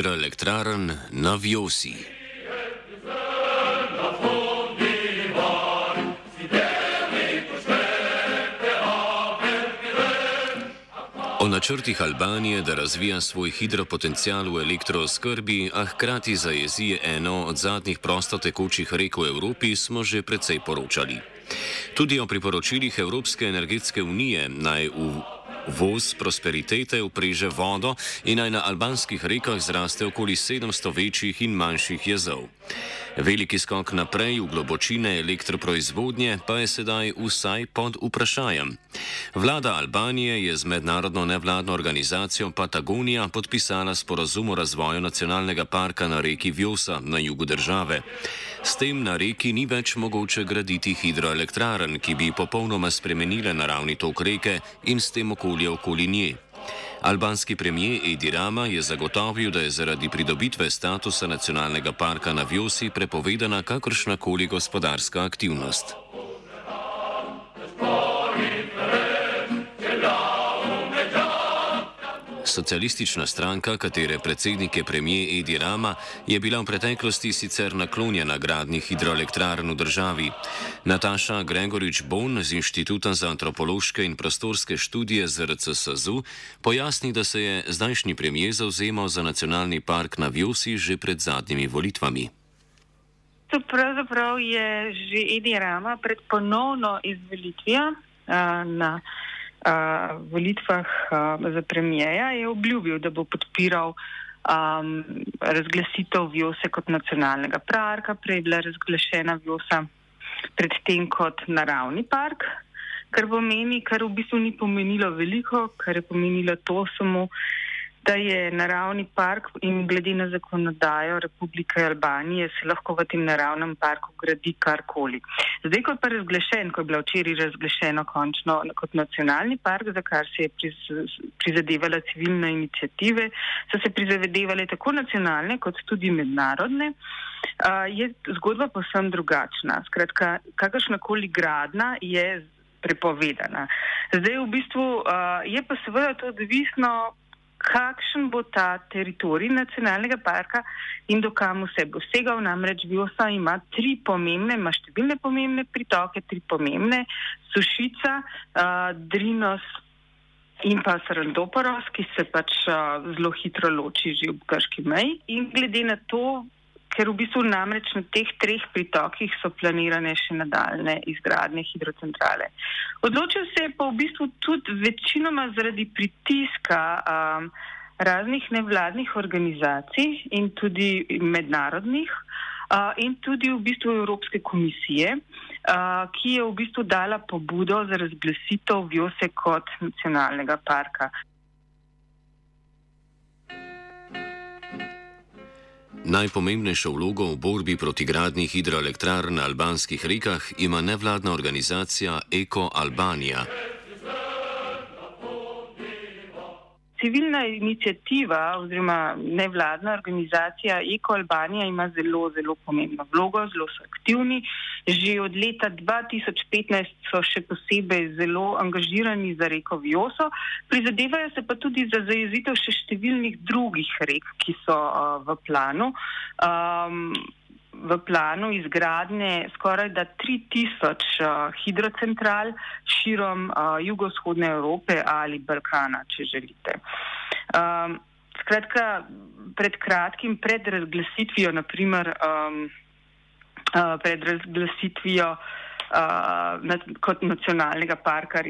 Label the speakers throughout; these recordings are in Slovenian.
Speaker 1: Nič hidroelektrarn na Vjosi. O načrtih Albanije, da razvija svoj hidropotencial v elektrooskrbi, a hkrati zajezi eno od zadnjih prostotekočih rek v Evropi, smo že precej poročali. Tudi o priporočilih Evropske energetske unije naj v voz prosperitete upreže vodo in naj na albanskih rekah zraste okoli 700 večjih in manjših jezov. Veliki skok naprej v globočine elektroproizvodnje pa je sedaj vsaj pod vprašanjem. Vlada Albanije je z mednarodno nevladno organizacijo Patagonija podpisala sporazum o razvoju nacionalnega parka na reki Vjosa na jugu države. S tem na reki ni več mogoče graditi hidroelektraren, ki bi popolnoma spremenile naravni tok reke in s tem okolje okoli nje. Albanski premijer Edi Rama je zagotovil, da je zaradi pridobitve statusa nacionalnega parka na Vjosi prepovedana kakršnakoli gospodarska aktivnost. Socialistična stranka, katere predsednik je premijer Edi Rama, je bila v preteklosti sicer naklonjena gradni hidroelektrarn v državi. Nataša Gregorič Bon z Inštituta za antropološke in prostorske študije ZRC SAZU pojasni, da se je zdajšnji premijer zauzemal za nacionalni park na Vjosi že pred zadnjimi volitvami.
Speaker 2: To pravzaprav je že Edi Rama pred ponovno izvolitvijo uh, volitvah uh, za premijeja je obljubil, da bo podpiral um, razglasitev Vjose kot nacionalnega parka, prej je bila razglašena Vjosa predtem kot naravni park, kar pomeni, kar v bistvu ni pomenilo veliko, kar je pomenilo to samo, da je naravni park in glede na zakonodajo Republike Albanije se lahko v tem naravnem parku gradi karkoli. Zdaj, ko je pa razglašen, ko je bila včeraj razglašeno končno kot nacionalni park, za kar se je prizadevala civilna inicijative, so se prizadevale tako nacionalne kot tudi mednarodne, je zgodba posem drugačna. Skratka, kakršnakoli gradna je prepovedana. Zdaj, v bistvu je pa seveda to odvisno kakšen bo ta teritorij nacionalnega parka in do kam vse bo segal. Namreč Vjosa ima tri pomembne, ima številne pomembne pritoke, tri pomembne, Sušica, uh, Drinos in pa Srandoporos, ki se pač uh, zelo hitro loči že ob Krški meji. In glede na to, ker v bistvu namreč na teh treh pritokih so planirane še nadaljne izgradne hidrocentrale. Odločil se je pa v bistvu tudi večinoma zaradi pritiska um, raznih nevladnih organizacij in tudi mednarodnih uh, in tudi v bistvu Evropske komisije, uh, ki je v bistvu dala pobudo za razglasitev Vjose kot nacionalnega parka.
Speaker 1: Najpomembnejšo vlogo v borbi proti gradni hidroelektrarn na albanskih rekah ima nevladna organizacija Eko Albanija.
Speaker 2: Civilna inicijativa oziroma nevladna organizacija Eko Albanija ima zelo, zelo pomembno vlogo, zelo so aktivni. Že od leta 2015 so še posebej zelo angažirani za reko Vjoso, prizadevajo se pa tudi za zajezitev še številnih drugih rek, ki so uh, v planu. Um, v planu izgradnje skoraj da 3000 uh, hidrocentral širom uh, jugovzhodne Evrope ali Balkana, če želite. Um, skratka, pred kratkim, pred razglasitvijo, naprimer, um, uh, pred razglasitvijo uh, nad, kot nacionalnega parka,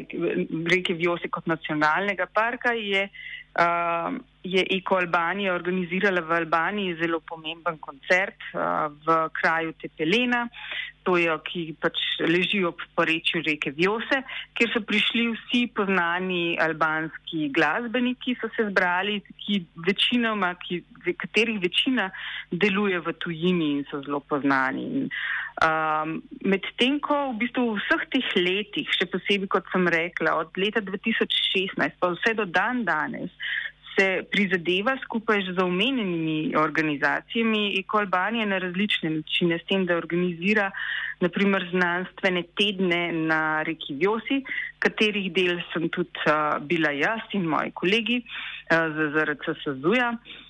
Speaker 2: reke Vjose kot nacionalnega parka, je uh, je Eko Albanija organizirala v Albaniji zelo pomemben koncert uh, v kraju Tepelena, to je, ki pač leži ob porečju reke Vjose, kjer so prišli vsi poznani albanski glasbeniki, so se zbrali, ki večinoma, ki, katerih večina deluje v tujini in so zelo poznani. In, um, Medtem ko v bistvu v vseh teh letih, še posebej kot sem rekla, od leta 2016 pa vse do dan danes, se prizadeva skupaj z omenjenimi organizacijami Eko Albanije na različne načine, s tem, da organizira naprimer znanstvene tedne na reki Vjosi, katerih del sem tudi uh, bila jaz in moji kolegi uh, z ZRC Sazuja. uh,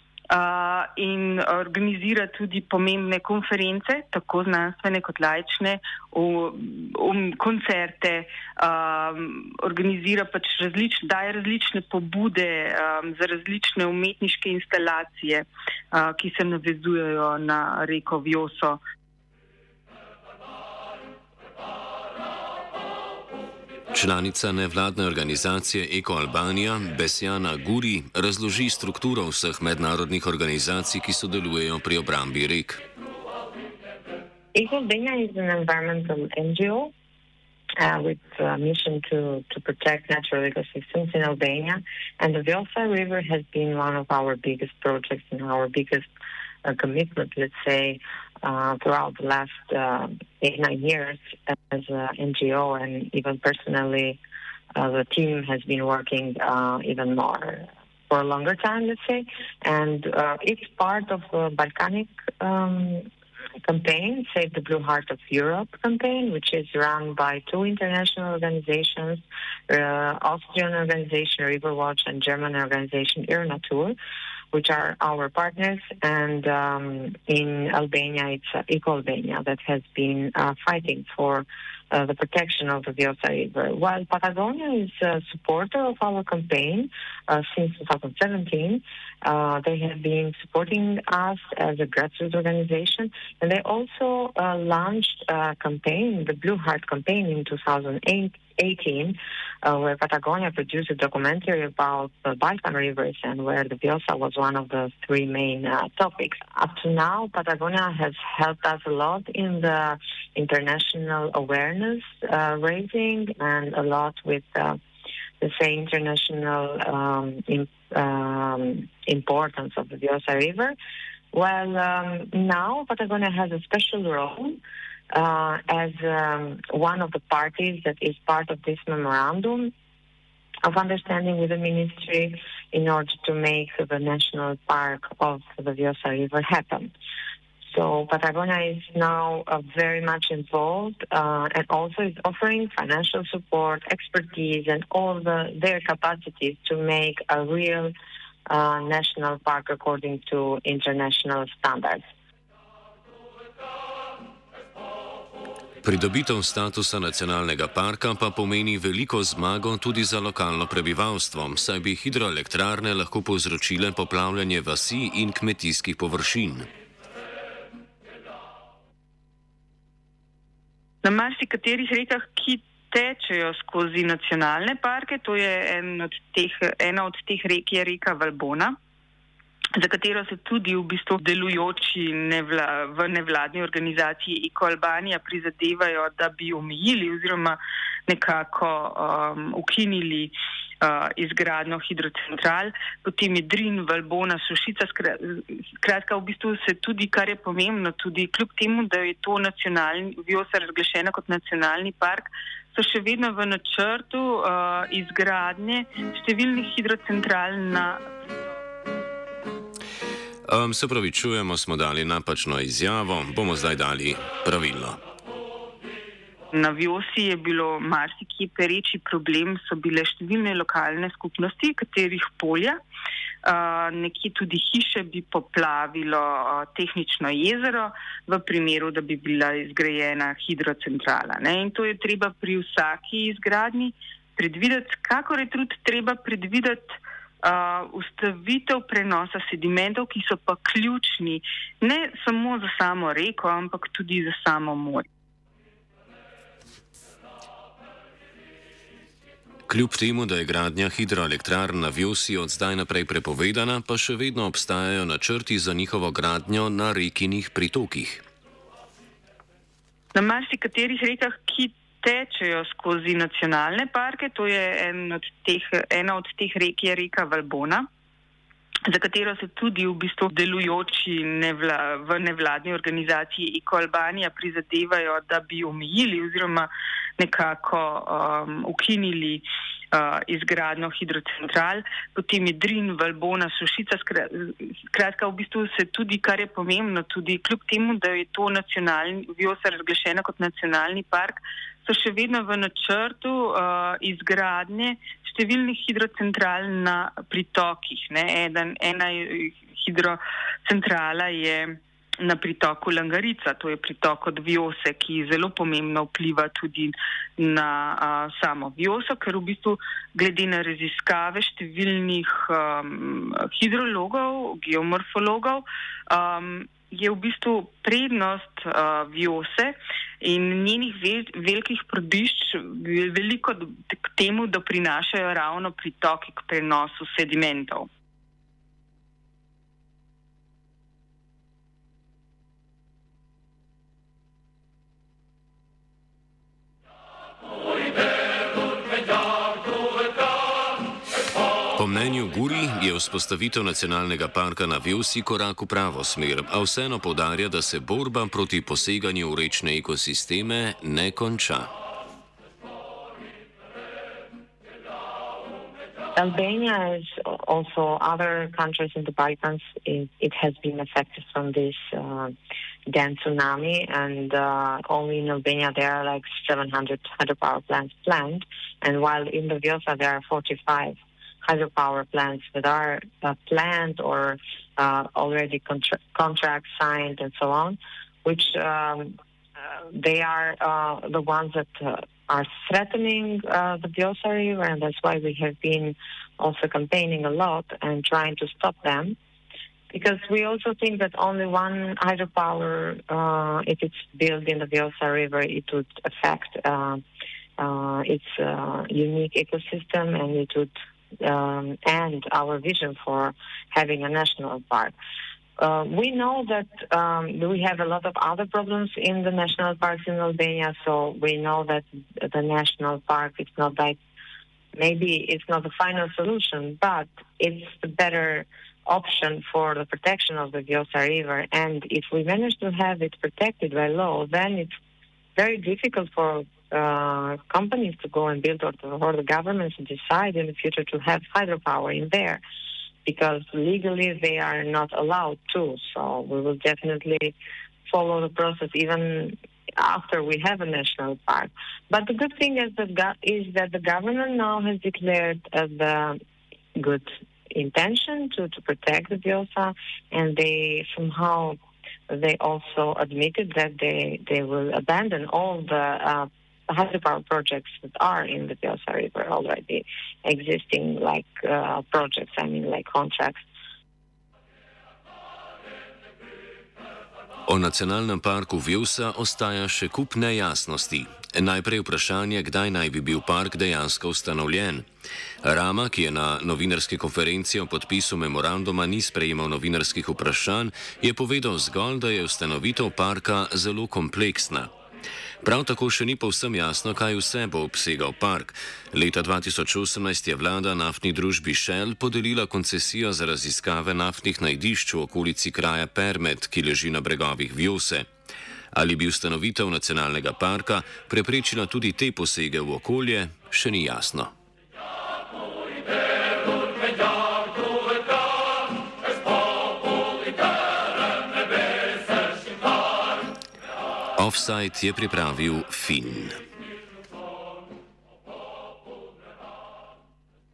Speaker 2: in organizira tudi pomembne konference, tako znanstvene kot lajčne, um, koncerte, um, organizira pač različne, daje različne pobude um, za različne umetniške instalacije, uh, ki se navezujejo na reko Vjoso.
Speaker 1: Članica nevladne organizacije Eko Albanija Besjana Guri razloži strukturo vseh mednarodnih organizacij, ki sodelujejo pri obrambi rek.
Speaker 3: Eko Albanija je environmental NGO uh, with a mission to, to protect natural ecosystems in Albania. And the Vjosa River has been one of our biggest projects and our biggest uh, commitment, let's say, uh, throughout the last uh, eight, nine years as an NGO, and even personally, uh, the team has been working uh, even more for a longer time, let's say. And uh, it's part of the Balkanic um, campaign, Save the Blue Heart of Europe campaign, which is run by two international organizations, uh, Austrian organization Riverwatch and German organization Irnatur which are our partners. And um, in Albania, it's uh, Eco Albania that has been uh, fighting for uh, the protection of the River. While Patagonia is a supporter of our campaign uh, since 2017, uh, they have been supporting us as a grassroots organization, and they also uh, launched a campaign, the Blue Heart campaign, in 2008 18, uh, where Patagonia produced a documentary about the Balkan rivers and where the Vjosa was one of the three main uh, topics. Up to now, Patagonia has helped us a lot in the international awareness uh, raising and a lot with uh, the same international um, in, um, importance of the Vjosa River. Well, um, now Patagonia has a special role uh, as um, one of the parties that is part of this memorandum of understanding with the ministry in order to make the national park of the Vjosa River happen. So Patagonia is now uh, very much involved uh, and also is offering financial support, expertise, and all the, their capacities to make a real uh, national park according to international standards.
Speaker 1: Pridobitev statusa nacionalnega parka pa pomeni veliko zmago tudi za lokalno prebivalstvo, saj bi hidroelektrarne lahko povzročile poplavljanje vasi in kmetijskih površin.
Speaker 2: Na marsikaterih rekah, ki tečejo skozi nacionalne parke, to je en od teh, ena od teh rek, je reka Valbona za katero se tudi v bistvu delujoči nevla, v nevladni organizaciji Eko Albanija prizadevajo, da bi omejili oziroma nekako um, ukinili uh, izgradno hidrocentral, potem je Drin, Valbona, Sušica, skratka v bistvu se tudi, kar je pomembno, tudi kljub temu, da je to nacionalni, Vjosa razglašena kot nacionalni park, so še vedno v načrtu uh, izgradnje številnih hidrocentral na
Speaker 1: Um, se pravi, čujemo, smo dali napačno izjavo, bomo zdaj dali pravilno.
Speaker 2: Na Vjosi je bilo marsikaj pereči problem, so bile številne lokalne skupnosti, katerih polja, nekje tudi hiše bi poplavilo tehnično jezero, v primeru, da bi bila izgrajena hidrocentrala. Ne? In to je treba pri vsaki izgradnji predvideti, kakor je tudi treba predvideti uh, ustavitev prenosa sedimentov, ki so pa ključni ne samo za samo reko, ampak tudi za samo morje.
Speaker 1: Kljub temu, da je gradnja hidroelektrarn na Vjosi od zdaj naprej prepovedana, pa še vedno obstajajo načrti za njihovo gradnjo na rekinih pritokih.
Speaker 2: Na marsikaterih rekah, ki tečejo skozi nacionalne parke, to je en od teh, ena od teh rek, je reka Valbona, za katero se tudi v bistvu delujoči nevla, v nevladni organizaciji Eko Albanija prizadevajo, da bi omejili oziroma nekako um, ukinili uh, izgradno hidrocentral, potem je Drin, Valbona, Sušica, skratka v bistvu se tudi, kar je pomembno, tudi kljub temu, da je to nacionalni, Vjosa razglašena kot nacionalni park, so še vedno v načrtu uh, izgradnje številnih hidrocentral na pritokih. Eden, ena hidrocentrala je na pritoku Langarica, to je pritok od Viose, ki zelo pomembno vpliva tudi na a, samo Vioso, ker v bistvu glede na raziskave številnih um, hidrologov, geomorfologov, um, je v bistvu prednost uh, Viose in njenih vel, velikih prodišč veliko k temu, da prinašajo ravno pritoki k prenosu sedimentov.
Speaker 1: Mnenju Guri je vzpostavitev nacionalnega parka na Vjosi korak v pravo smer, a vseeno podarja, da se borba proti poseganju v rečne ekosisteme ne konča.
Speaker 3: Albania, as also other countries in the Balkans, it, it has been affected from this uh, dam tsunami, and uh, only in Albania there are like 700 hydropower plants planned, and while in the Vjosa there are 45. Hydropower plants that are uh, planned or uh, already contra- contracts signed and so on, which um, uh, they are uh, the ones that uh, are threatening uh, the River, and that's why we have been also campaigning a lot and trying to stop them. Because we also think that only one hydropower, if it's built in the Vjosa River, it would affect its unique ecosystem and it would um, and our vision for having a national park. Uh, we know that um, we have a lot of other problems in the national parks in Albania, so we know that the national park is not like maybe it's not the final solution, but it's the better option for the protection of the Vjosa River. And if we manage to have it protected by law, then it's very difficult for uh, companies to go and build or, to, or the governments to decide in the future to have hydropower in there because legally they are not allowed to. So we will definitely follow the process even after we have a national park. But the good thing is that, is that the government now has declared uh, the good intention to, to protect the Vjosa and they somehow they also admitted that they, they will abandon all the uh, hydropower projects that are in the Piosa River already existing, like uh, projects, I mean, like contracts.
Speaker 1: O nacionalnem parku Vjusa ostaja še kup nejasnosti. Najprej vprašanje, kdaj naj bi bil park dejansko ustanovljen. Rama, ki je na novinarski konferenci o podpisu memoranduma ni sprejemal novinarskih vprašanj, je povedal zgolj, da je ustanovitev parka zelo kompleksna. Prav tako še ni povsem jasno, kaj vse bo obsegal park. Leta 2018 je vlada naftni družbi Shell podelila koncesijo za raziskave naftnih najdišč v okolici kraja Permet, ki leži na bregovih Vjose. Ali bi ustanovitev nacionalnega parka preprečila tudi te posege v okolje, še ni jasno. Offside je pripravil Finn.